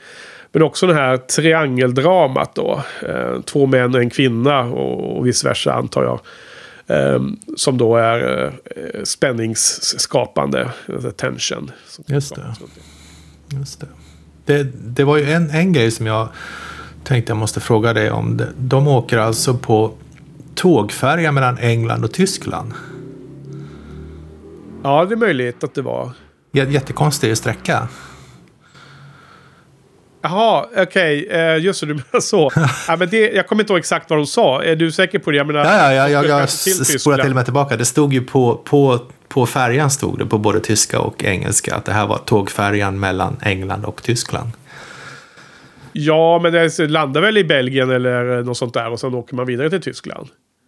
Men också det här triangeldramat då. Eh, två män och en kvinna och, och vice versa antar jag. Eh, som då är eh, spänningsskapande. Alltså tension. Just det. Just det. Det, det var ju en, en grej som jag tänkte jag måste fråga dig om. De, åker alltså på tågfärja mellan England och Tyskland. Ja, det är möjligt att det var. Jättekonstig sträcka. Jaha, okej. eh, just det, du menar så. ja, men det, jag kommer inte ihåg exakt vad de sa. Är du säker på det? Jag menar, Ja, ja, ja, jag, skulle jag kanske till och med tillbaka. Det stod ju på, på, på färjan stod det på både tyska och engelska att det här var tågfärjan mellan England och Tyskland. Ja, men det landar väl i Belgien eller något sånt där och sen åker man vidare till Tyskland.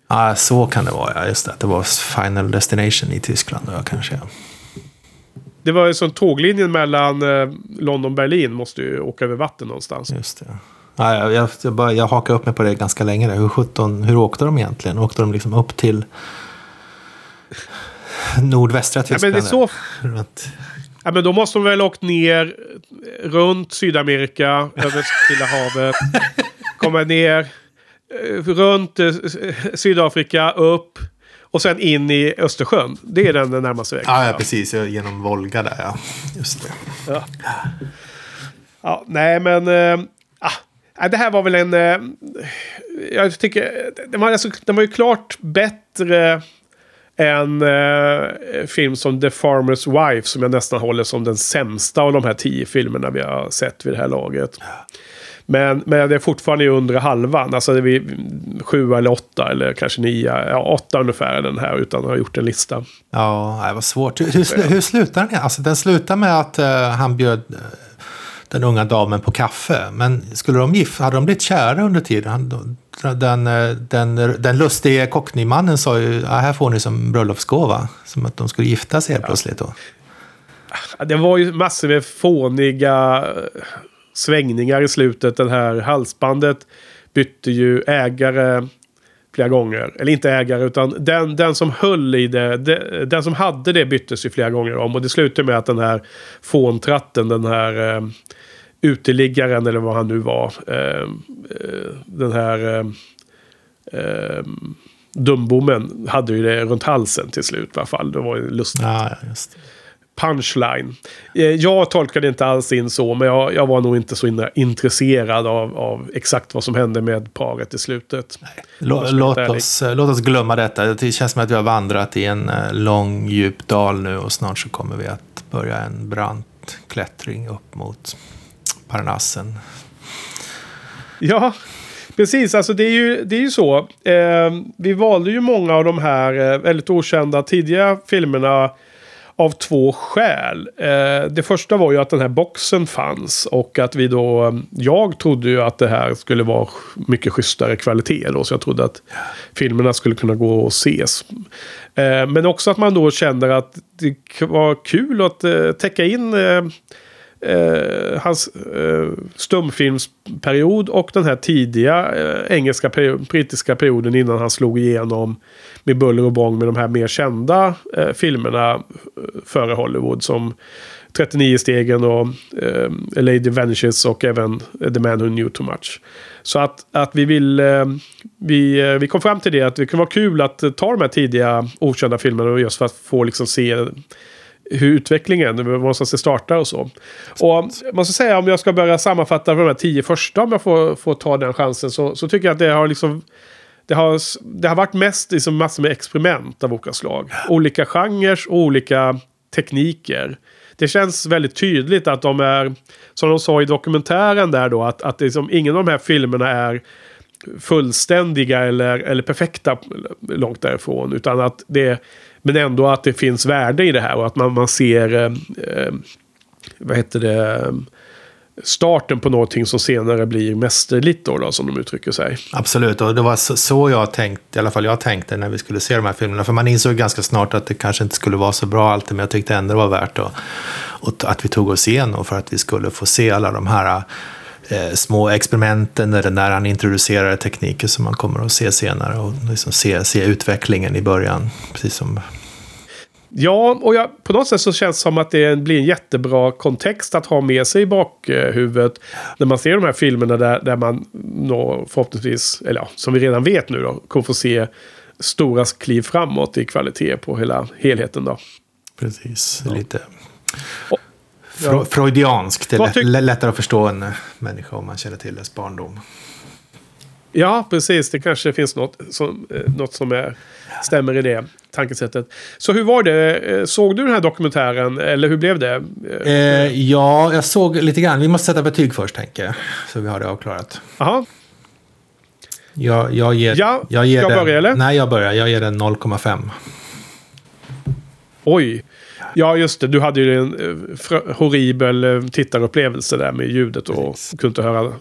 Ja, så kan det vara. Ja, just det. Det var Final Destination i Tyskland då, kanske. Det var ju som tåglinjen mellan eh, London och Berlin måste ju åka över vatten någonstans. Just det. Ja, jag, jag, jag, bara, jag hakade upp mig på det ganska länge. Där. Hur, 17, hur åkte de egentligen? Åkte de liksom upp till nordvästra Ja, Tyskland? men är så... Runt- Ja, men då måste de väl åkt ner runt Sydamerika, över Stilla havet. Komma ner eh, runt eh, Sydafrika, upp och sen in i Östersjön. Det är den närmaste vägen. Ja, ja, precis. Genom Volga där, ja. Just det. Ja. Ja, nej, men... Äh, det här var väl en... eh, jag tycker... Den var, alltså, den var ju klart bättre än eh, film som The Farmer's Wife som jag nästan håller som den sämsta av de här tio filmerna vi har sett vid det här laget. Men, men det är fortfarande i undre halvan. Alltså det är vi sju eller åtta eller kanske nio. Ja, åtta ungefär är den här utan att ha gjort en lista. Ja, det var svårt. Hur, hur, hur slutar den? Alltså, den slutar med att eh, han bjöd eh, den unga damen på kaffe. Men skulle de gift, hade de blivit kära under tiden? Han, den, eh, den, den lustige cockneymannen sa ju, ja, här får ni som bröllopsgåva. Som att de skulle gifta sig helt plötsligt då. Ja, Det var ju massor med fåniga svängningar i slutet. Det här halsbandet bytte ju ägare flera gånger. Eller inte ägare, utan den, den som höll i det, de- den som hade det byttes ju flera gånger om. Och det slutade med att den här fåntratten, den här eh, uteliggaren eller vad han nu var. Eh, eh, den här eh, eh, dumbommen hade ju det runt halsen till slut i alla fall. Det var ju lustigt ja, just det punchline. Eh, Jag tolkade inte alls in så, men jag, jag var nog inte så in, intresserad av, av exakt vad som hände med paret i slutet. Låt, ärlig. oss, eh, låt oss glömma detta. Det känns som att vi har vandrat i en eh, lång djup dal nu och snart så kommer vi att börja en brant klättring upp mot Parnassen. Ja, precis. Alltså det är ju, det är ju så. Eh, vi valde ju många av de här eh, väldigt okända tidiga filmerna av två skäl. Eh, det första var ju att den här boxen fanns och att vi då... Eh, jag trodde ju att det här skulle vara mycket schysstare kvalitet då, så jag trodde att filmerna skulle kunna gå och ses. Eh, men också att man då kände att det var kul att eh, täcka in eh, eh, hans eh, stumfilmsperiod och den här tidiga eh, engelska period, brittiska perioden innan han slog igenom med buller och bång med de här mer kända eh, filmerna eh, före Hollywood som 39 stegen och eh, A Lady Vanishes och även The Man Who Knew Too Much. Så att, att vi vill, eh, vi, eh, vi kom fram till det att det kunde vara kul att eh, ta de här tidiga okända filmerna och just för att få liksom se hur utvecklingen, var någonstans det startar och så. Och man ska säga om jag ska börja sammanfatta de här tio första, om jag får, får ta den chansen, så, så tycker jag att det har liksom det har, det har varit mest liksom massor med experiment av olika slag. Olika genrer och olika tekniker. Det känns väldigt tydligt att de är, som de sa i dokumentären där då, att, att liksom, ingen av de här filmerna är fullständiga eller, eller perfekta långt därifrån. Utan att det, men ändå att det finns värde i det här och att man, man ser, eh, eh vad heter det, starten på någonting som senare blir mästerligt då, då som de uttrycker sig. Absolut, och det var så, jag tänkte, i alla fall jag tänkte när vi skulle se de här filmerna. För man insåg ganska snart att det kanske inte skulle vara så bra alltid, men jag tyckte ändå det var värt att, att vi tog oss igenom för att vi skulle få se alla de här eh, små experimenten eller när han introducerar tekniker som man kommer att se senare och liksom se, se utvecklingen i början. Precis som Ja, och jag, på något sätt så känns det som att det blir en jättebra kontext att ha med sig i bakhuvudet. När man ser de här filmerna där, där man nå, förhoppningsvis, eller ja, som vi redan vet nu då, kommer få se stora kliv framåt i kvalitet på hela helheten då. precis lite Och- Fro- freudianskt. Det är lättare att förstå en eh, människa om man känner till dess barndom. Ja, precis. Det kanske finns något som, eh, något som är stämmer i det tankesättet. Så hur var det? Eh, Såg du den här dokumentären? Eller hur blev det? Eh, ja, jag såg lite grann. Vi måste sätta betyg först, tänker jag. Så vi har det avklarat. Aha. Jag, jag ger, Ja, jag ger ska jag den, börja, eller? Nej, jag börjar. Jag ger den 0,5. Oj. Ja, just det. Du hade ju en eh, horribel eh, tittarupplevelse där med ljudet och kunde inte höra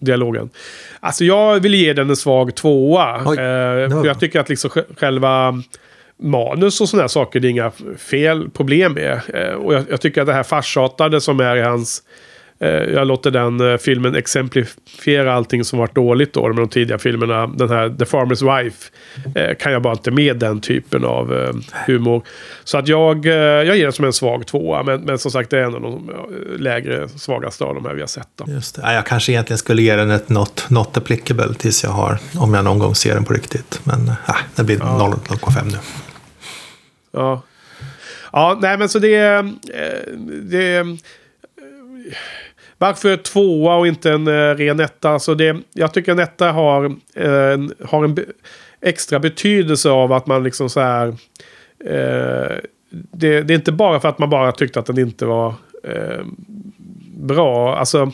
dialogen. Alltså jag vill ge den en svag tvåa. Oj, eh, för jag tycker att liksom sj- själva manus och sådana här saker, det är inga fel problem med. Eh, och jag, jag tycker att det här farsatade som är i hans... Eh, jag låter den eh, filmen exemplifiera allting som varit dåligt då med de tidiga filmerna. Den här The Farmer's Wife eh, kan jag bara inte med den typen av humor. Så att jag, jag ger den som en svag tvåa. Men, men som sagt det är en av de lägre, svagaste av de här vi har sett. Då. Just det. Ja, jag kanske egentligen skulle ge den ett not, not applicable tills jag har, om jag någon gång ser den på riktigt. Men äh, det blir 0 0,5 nu. Ja. Ja, nej men så det... det varför tvåa och inte en eh, ren etta? Alltså det, jag tycker en etta har, eh, en- har en be, extra betydelse av att man liksom så här... Eh, det, det är inte bara för att man bara tyckte att den inte var eh, bra. Alltså...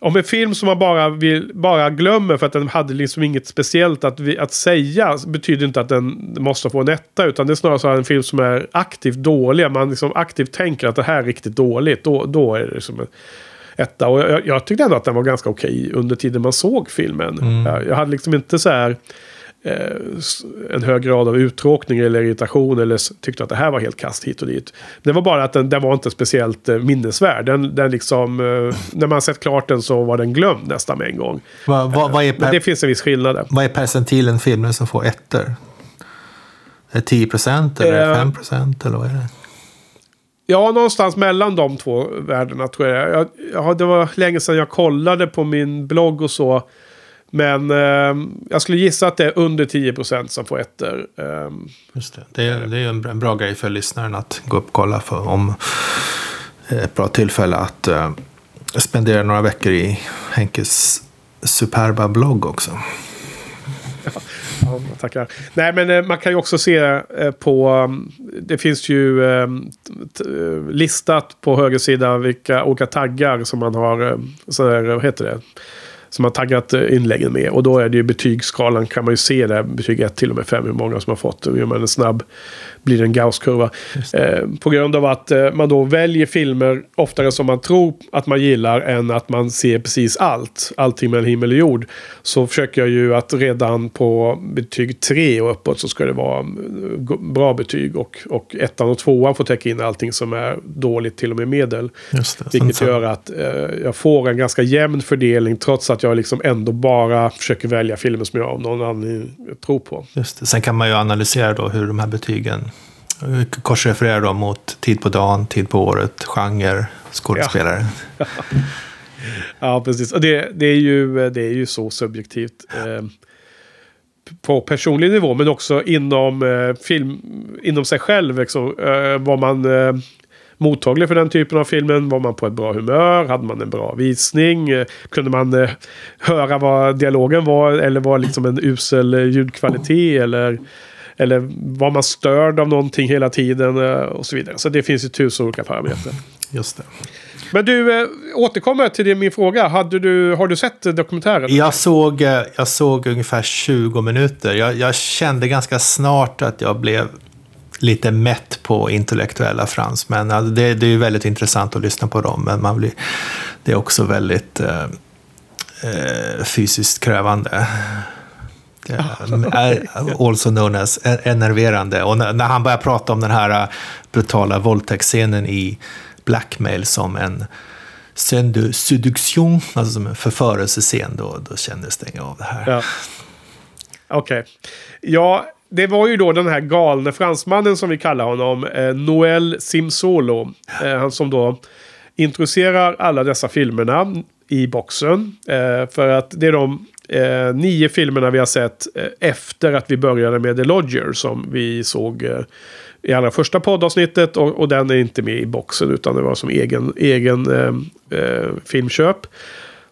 Om en film som man bara, vill, bara glömmer för att den hade liksom inget speciellt att, vi, att säga betyder inte att den måste få en etta. Utan det är snarare så en film som är aktivt dålig. Man liksom aktivt tänker att det här är riktigt dåligt. Då, då är det liksom en etta. Och jag, jag tyckte ändå att den var ganska okej under tiden man såg filmen. Jag, jag hade liksom inte så här en hög grad av uttråkning eller irritation eller tyckte att det här var helt kast hit och dit. Det var bara att den, den var inte speciellt eh, minnesvärd. Den, den liksom, eh, när man sett klart den så var den glömd nästan med en gång. Vad, vad, är Men det per, finns en viss skillnad där. vad är percentilen filmer som får ettor? Är det 10 procent eller Eh. 5 procent eller vad är det? Ja, någonstans mellan de två värdena tror jag. jag, jag det var länge sedan jag kollade på min blogg och så. Men eh, jag skulle gissa att det är under 10% som får ettor. Eh, Just det. Det, är, det är en bra- en bra grej för lyssnaren att gå upp och kolla för om eh, ett bra tillfälle att eh, spendera några veckor i Henkes superba blogg också. Ja, tackar. Nej, men eh, man kan ju också se eh, på... um, Det finns ju listat på höger sida vilka olika taggar som man har... Så där, vad heter det? Som man taggat eh, inläggen med. Och då är det ju betygsskalan kan man ju se där. Betyg 1 till och med 5 hur många som har fått. Gör man en snabb blir det en Gauss-kurva. Eh, på grund av att eh, man då väljer filmer oftare som man tror att man gillar än att man ser precis allt. Allting mellan himmel och jord. Så försöker jag ju att redan på betyg 3 och uppåt så ska det vara eh, bra betyg. Och, och ettan och tvåan får täcka in allting som är dåligt till och med medel. Just det. Vilket gör att eh, jag får en ganska jämn fördelning trots att jag liksom ändå bara försöker välja filmer som jag av någon anledning tror på. Just det. Sen kan man ju analysera då hur de här betygen eh, korsrefererar då mot tid på dagen, tid på året, genre, skådespelare. Ja, precis. Och det, det, är, ju, det är ju så subjektivt. Eh, på personlig nivå, men också inom eh, film, inom sig själv. Liksom, eh, var man eh, mottaglig för den typen av filmen? Var man på ett bra humör? Hade man en bra visning? Kunde man eh, höra vad dialogen var? Eller var liksom en usel eh, ljudkvalitet? Eller, eller var man störd av någonting hela tiden? Eh, och så vidare. Så det finns ju tusen olika parametrar. Just det. Men du, återkommer till min fråga. Hade du, har du sett dokumentären? Jag såg, jag såg ungefär 20 minuter. Jag, jag kände ganska snart att jag blev lite mätt på intellektuella fransmän. Alltså det, det är ju väldigt intressant att lyssna på dem, men man blir, det är också väldigt eh, eh, fysiskt krävande. Also known as enerverande. Och när, när han börjar prata om den här eh, brutala våldtäktsscenen i Blackmail som en scène de séduction, alltså som en förförelsescen, då, då kändes det av det här. Ja. Okej. Ja, det var ju då den här galne fransmannen som vi kallar honom. Eh, Noel Simsolo. Eh, han som då introducerar alla dessa filmerna i boxen. Eh, för att det är de eh, nio filmerna vi har sett eh, efter att vi började med The Lodger som vi såg eh, i allra första poddavsnittet. Och, och den är inte med i boxen utan det var som egen, egen eh, eh, filmköp.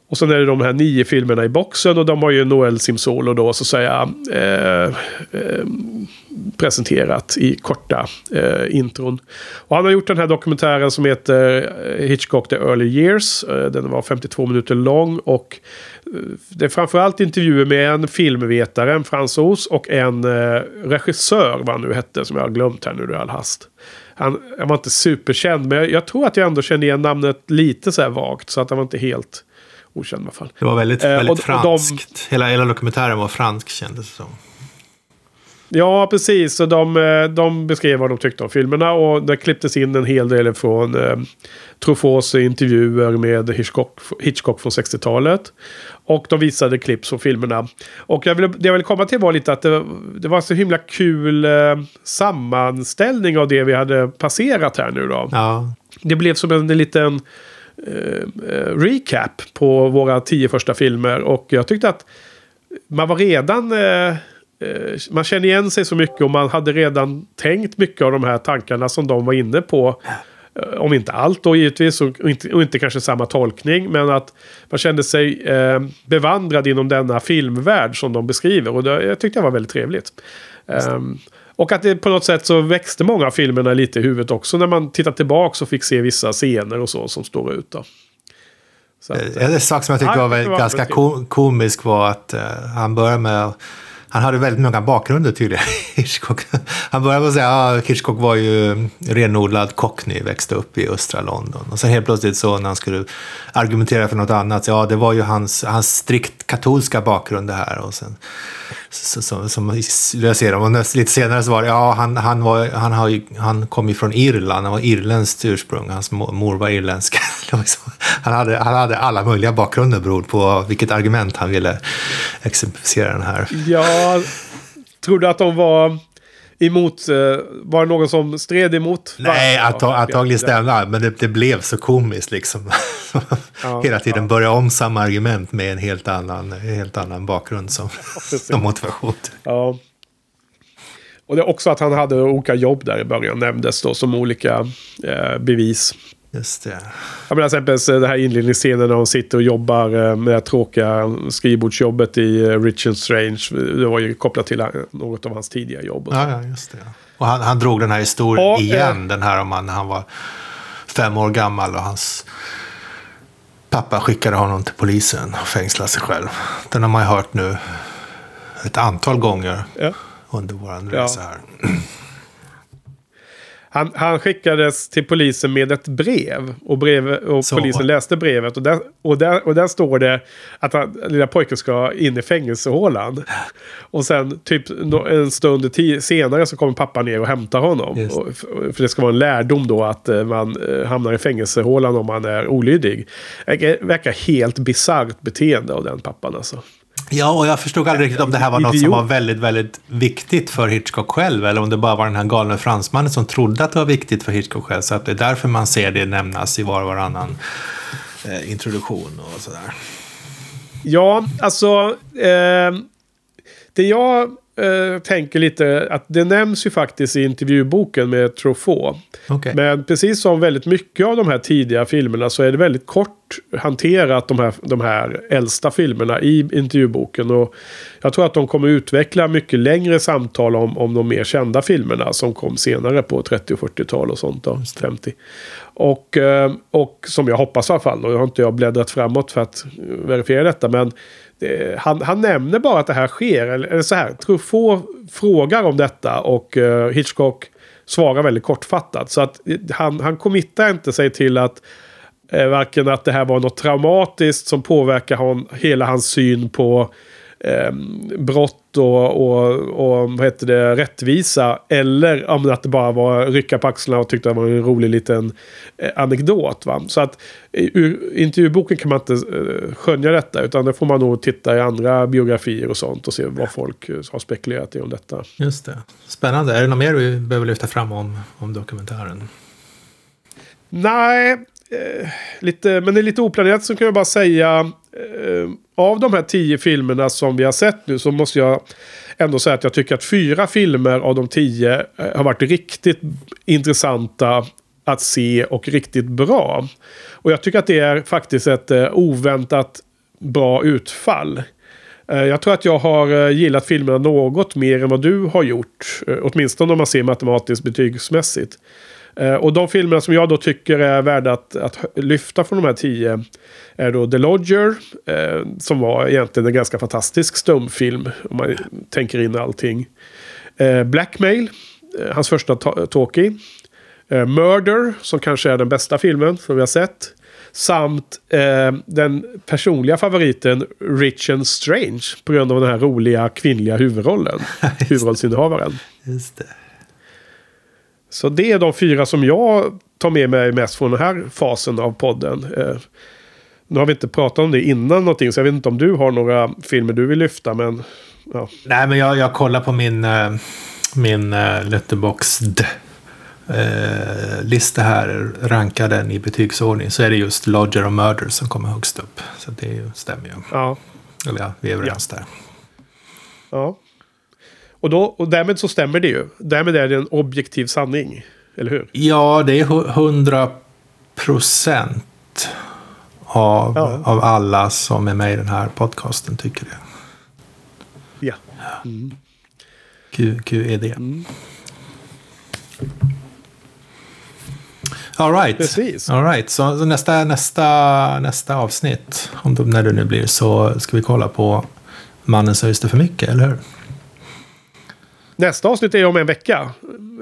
Och sen är det de här nio filmerna i boxen och de har ju Noel Simsolo då så att säga eh, eh, presenterat i korta eh, intron. Och han har gjort den här dokumentären som heter eh, Hitchcock The Early Years. Eh, den var 52 minuter lång och eh, det är framförallt intervjuer med en filmvetare, en fransos och en eh, regissör, vad han nu hette, som jag har glömt här nu i all hast. Han, han var inte superkänd, men jag, jag, tror att jag ändå kände igen namnet lite så här vagt. Så att han var inte helt okänd i alla fall. Det var väldigt, väldigt och, franskt. Och de, hela, hela dokumentären var fransk kändes det som. Ja, precis. Och de, eh, de beskrev vad de tyckte om filmerna. Och det klipptes in en hel del från eh, Truffauts intervjuer med Hitchcock, Hitchcock från 60-talet. Och de visade klipp från filmerna. Och jag vill, det jag vill komma till var lite att det, det var så himla kul eh, sammanställning av det vi hade passerat här nu då. Ja. Det blev som en, en liten eh, eh, Eh, eh, recap på våra tio första filmer. Och jag tyckte att man var redan... Eh, eh man känner igen sig så mycket och man hade redan tänkt mycket av de här tankarna som de var inne på. Om inte allt då givetvis och inte, och inte kanske samma tolkning. Men att man kände sig eh, bevandrad inom denna filmvärld som de beskriver. Och det jag tyckte jag var väldigt trevligt. Um, och att det på något sätt så växte många av filmerna lite i huvudet också. När man tittar tillbaka och fick se vissa scener och så som står ut. Då. Att, en sak som jag tyckte var, var ganska komisk var att uh, han började med han hade väldigt många bakgrunder tydligen, Hitchcock. Han började med att säga att ah, Hitchcock var ju renodlad cockney, växte upp i östra London. Och sen helt plötsligt så när han skulle argumentera för något annat, så ja det var ju hans, hans strikt katolska bakgrund det här. Och sen, så, så, som jag ser och lite senare så var det, ja han, han, var, han, har, han kom ju från Irland, han var irländskt ursprung, hans mor var irländska. Han hade, han hade alla möjliga bakgrunder beroende på vilket argument han ville exemplifiera den här. Ja, tror du att de var emot, eh, var det någon som stred emot? Nej, antagligen stämde men det, det, blev så komiskt liksom. Ja, Hela tiden ja. börja om samma argument med en helt annan, helt annan bakgrund som, som motivation. Ja. Och det är också att han hade olika jobb där i början nämndes då som olika eh, bevis. Just det. Jag menar exempelvis den här inledningsscenen när hon sitter och jobbar eh, med det tråkiga skrivbordsjobbet i eh, Richard Strange. Det var ju kopplat till något av hans tidiga jobb. ja, ja, just det. Och han, han drog den här historien och, igen. Eh, den här om han, han var fem år gammal och hans pappa skickade honom till polisen och fängslade sig själv. Den har man ju hört nu ett antal gånger ja. under vår resa här. Han, han, skickades till polisen med ett brev. Och, brev, och polisen läste brevet. Och där, och, där, och där står det att han, lilla pojken ska in i fängelsehålan. Och sen typ en stund senare så kommer pappa ner och hämtar honom. Och, för det ska vara en lärdom då att eh, man eh, hamnar i fängelsehålan om man är olydig. Det verkar helt bisarrt beteende av den pappan alltså. Ja, och jag förstod aldrig riktigt om det här var något som var väldigt, väldigt viktigt för Hitchcock själv. Eller om det bara var den här galna fransmannen som trodde att det var viktigt för Hitchcock själv. Så att det är därför man ser det nämnas i var och varannan eh, introduktion och sådär. Ja, alltså... Eh, det jag eh, tänker lite att det nämns ju faktiskt i intervjuboken med Truffaut. Okay. Men precis som väldigt mycket av de här tidiga filmerna så är det väldigt kort hanterat de här, de här äldsta filmerna i intervjuboken. Och jag tror att de kommer utveckla mycket längre samtal om, om de mer kända filmerna som kom senare på 30 och 40-tal och sånt. Då, 50. Och, eh, och som jag hoppas i alla fall, och jag har inte jag bläddrat framåt för att verifiera detta, men det, han, han nämner bara att det här sker. Eller, eller så här, Truffaut frågar om detta och uh, Hitchcock svarar väldigt kortfattat. Så att eh, han, han committar inte sig till att eh, varken att det här var något traumatiskt som påverkar hon, hela hans syn på eh, brott och, och, och vad heter det, rättvisa. Eller om att det bara var rycka på axlarna och tyckte det var en rolig liten eh, anekdot. Va? Så att ur intervjuboken kan man inte eh, skönja detta. Utan det får man nog titta i andra biografier och sånt och se vad folk eh, har spekulerat i om detta. Just det. Spännande. Är det något mer du behöver lyfta fram om, om dokumentären? Nej, eh, lite, men det är lite oplanerat så kan jag bara säga. Eh, av de här tio filmerna som vi har sett nu så måste jag ändå säga att jag tycker att fyra filmer av de tio eh, har varit riktigt intressanta att se och riktigt bra. Och jag tycker att det är faktiskt ett eh, oväntat bra utfall. Eh, jag tror att jag har eh, gillat filmerna något mer än vad du har gjort. Eh, åtminstone om man ser matematiskt betygsmässigt. Och de filmerna som jag då tycker är värda att, att lyfta från de här tio är då The Lodger. Eh, som var egentligen en ganska fantastisk stumfilm. Om man tänker in allting. Eh, Blackmail. Eh, hans första talkie. Eh, Murder, som kanske är den bästa filmen som vi har sett. Samt eh, den personliga favoriten Rich and Strange. På grund av den här roliga kvinnliga huvudrollen. huvudrollsinnehavaren. Just det. Så det är de fyra som jag tar med mig mest från den här fasen av podden. Eh, nu har vi inte pratat om det innan någonting, så jag vet inte om du har några filmer du vill lyfta, men... Ja. Nej, men jag, jag kollar på min, eh, min uh, Letterboxd eh, lista här, rankar den i betygsordning, så är det just Lodger och Murder som kommer högst upp. Så det stämmer ju. ja. Eller ja, vi är överens där. Ja. Och, då, och därmed så stämmer det ju. Därmed är det en objektiv sanning. Eller hur? Ja, det är hu- 100 procent av, Ja. av alla som är med i den här podcasten tycker det. Ja. Q, QED. Mm. All right. Precis. All right. Så, så nästa, nästa, nästa avsnitt, om det, när det nu blir, så ska vi kolla på Mannen som visste för mycket, eller hur? Nästa avsnitt är om en vecka.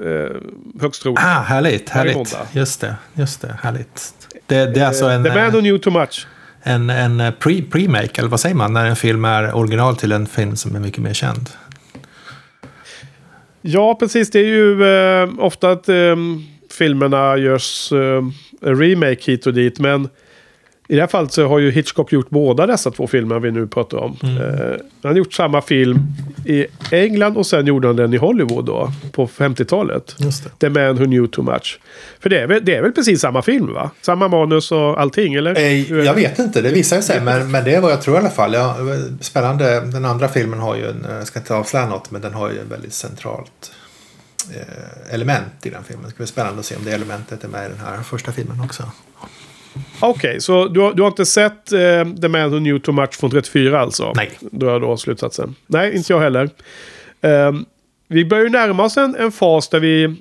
Eh, högst troligt. Ah, härligt, härligt. Just det, just det, härligt. Det, det är alltså en, The Man Who Knew Too Much. en, en pre, pre-make, eller vad säger man, när en film är original till en film som är mycket mer känd. Ja, precis. Det är ju eh, ofta att eh, filmerna görs eh, remake hit och dit. Men i det här fallet så har ju Hitchcock gjort båda dessa två filmer vi nu pratar om. Eh, han har gjort samma film i England och sen gjorde han den i Hollywood då. På 50-talet. Just det. The Man Who Knew Too Much. För det är väl, det är väl precis samma film va? Samma manus och allting eller? Är jag vet inte, det visar sig. Men, men det är vad jag tror i alla fall. Ja, spännande. Den andra filmen har ju en, jag ska inte avslöja något, men den har ju en väldigt centralt eh, element i den filmen. Det ska bli spännande att se om det elementet är med i den här första filmen också. Okej, så du har, du har inte sett eh, The Man Who Knew Too Much från 34 alltså? Nej. Då är då slutsatsen. Nej, inte jag heller. Ehm, vi börjar ju närma oss en, en fas där vi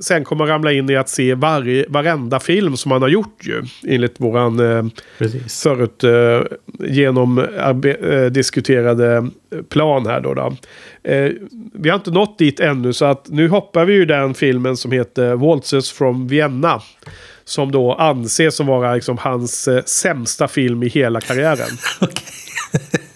sen kommer ramla in i att se varje, varenda film som man har gjort ju. Enligt våran eh, Precis. förut eh, genom arbe- eh, diskuterade plan här då. då. Eh, vi har inte nått dit ännu så att nu hoppar vi ju den filmen som heter Waltzes from Vienna. Som då anses som vara liksom hans eh, sämsta film i hela karriären.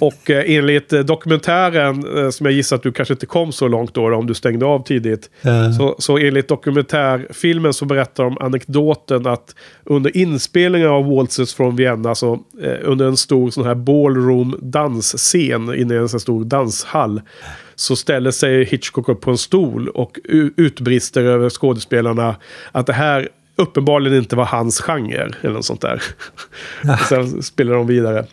Och eh, enligt eh, dokumentären, eh, som jag gissar att du kanske inte kom så långt då, om du stängde av tidigt. Eh. Så, så enligt dokumentärfilmen så berättar de anekdoten att under inspelningen av Waltzes från Vienna, så eh, under en stor sån här ballroom dansscen inne i en sån stor danshall. Så ställer sig Hitchcock upp på en stol och utbrister över skådespelarna att det här uppenbarligen inte var hans genre. Eller något sånt där. och sen spelar de vidare.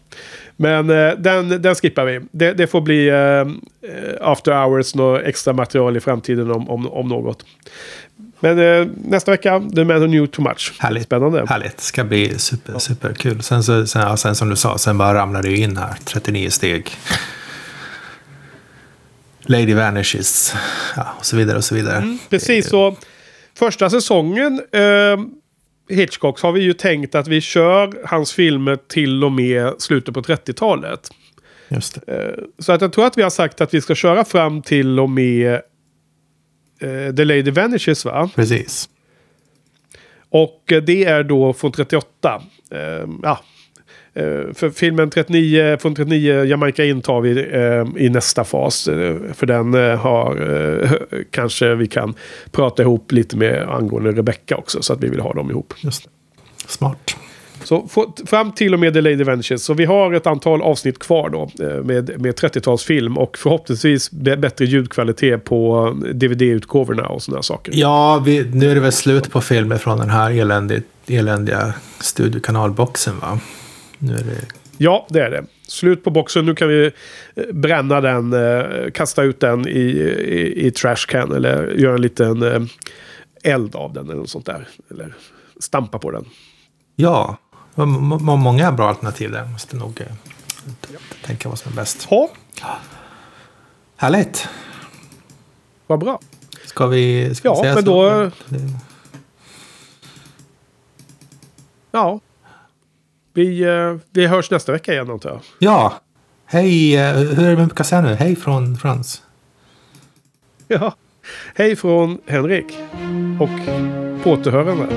Men eh, den, den skippar vi. Det, det får bli eh, eh, after hours, något extra material i framtiden om, om, om något. Men eh, nästa vecka, The Man Who Knew Too Much. Härligt. Spännande. Härligt. Det ska bli super, superkul. Sen, så, sen, ja, sen som du sa, sen bara ramlar det ju in här. 39 steg. Lady Vanishes. Ja, och så vidare och så vidare. Precis, så första säsongen eh, Hitchcocks har vi ju tänkt att vi kör hans filmer till och med slutet på 30-talet. Just det. Eh, Så att jag tror att vi har sagt att vi ska köra fram till och med eh, The Lady Vanishes va? Precis. Och eh, det är då från 38. Eh, ja. Eh, för filmen 39, från 39 Jamaica in tar vi eh, i nästa fas. Eh, för den har eh, kanske vi kan prata ihop lite med angående Rebecca också. Så att vi vill ha dem ihop. Smart. Så fram till och med The Lady Vanishes. Så vi har ett antal avsnitt kvar då. Med, med 30-talsfilm. Och förhoppningsvis bättre ljudkvalitet på DVD-utgåvorna och sådana saker. Ja, vi, nu är det väl slut på filmer från den här eländiga studiokanalboxen va? Nu är det... Ja, det är det. Slut på boxen. Nu kan vi eh, bränna den, eh, kasta ut den i, i, i trash can eller göra en liten eh, eld av den eller något sånt där. Eller stampa på den. Ja, må- må- många bra alternativ där. Måste nog eh, tänka vad som är bäst. Ja, Härligt! vad bra. Ska vi, ska vi Ja, säga men så? då- Ja. Vi, eh, vi hörs nästa vecka igen antar jag. Ja! Hej! eh, Hur är det med nu? Hej från Frans. Ja. Hej från Henrik. Och på återhörande.